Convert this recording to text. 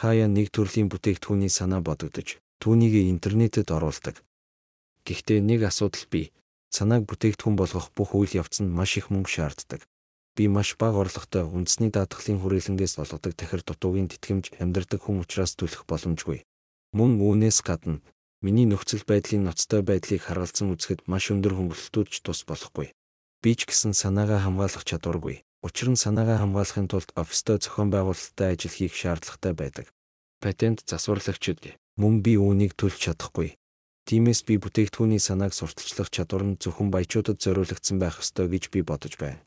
хаяа нэг төрлийн бүтээгдэхүүний санаа бодогдож, түүнийг интернетэд оруулдаг. Гэхдээ нэг асуудал бий. Санааг бүтээгдэхүүн болгох бүх үйл явц нь маш их мөнгө шаарддаг. Би маш бага орлоготой үндэсний даатгалын хүрээлэнгээс олгодог тахир дутуугийн тэтгэмж амьдардаг хүн учраас төлөх боломжгүй. Мөн үүнээс гадна миний нөхцөл байдлын ноцтой байдлыг харгалзан үзэхэд маш өндөр хөнгөлөлтүүд ч тус болохгүй. Би ч гэсэн санаагаа хамгаалах чадваргүй. Учир нь санаагаа хамгаалахын тулд офистой зохион байгуулалттай ажил хийх шаардлагатай байдаг. Патент засварлагчид мөн би үүнийг төлж чадахгүй. Тиймээс би бүтээгдэхүүний санааг сурталчлах чадвар нь зөвхөн баячуудад зориулагдсан байх ёстой гэж би бодож байна.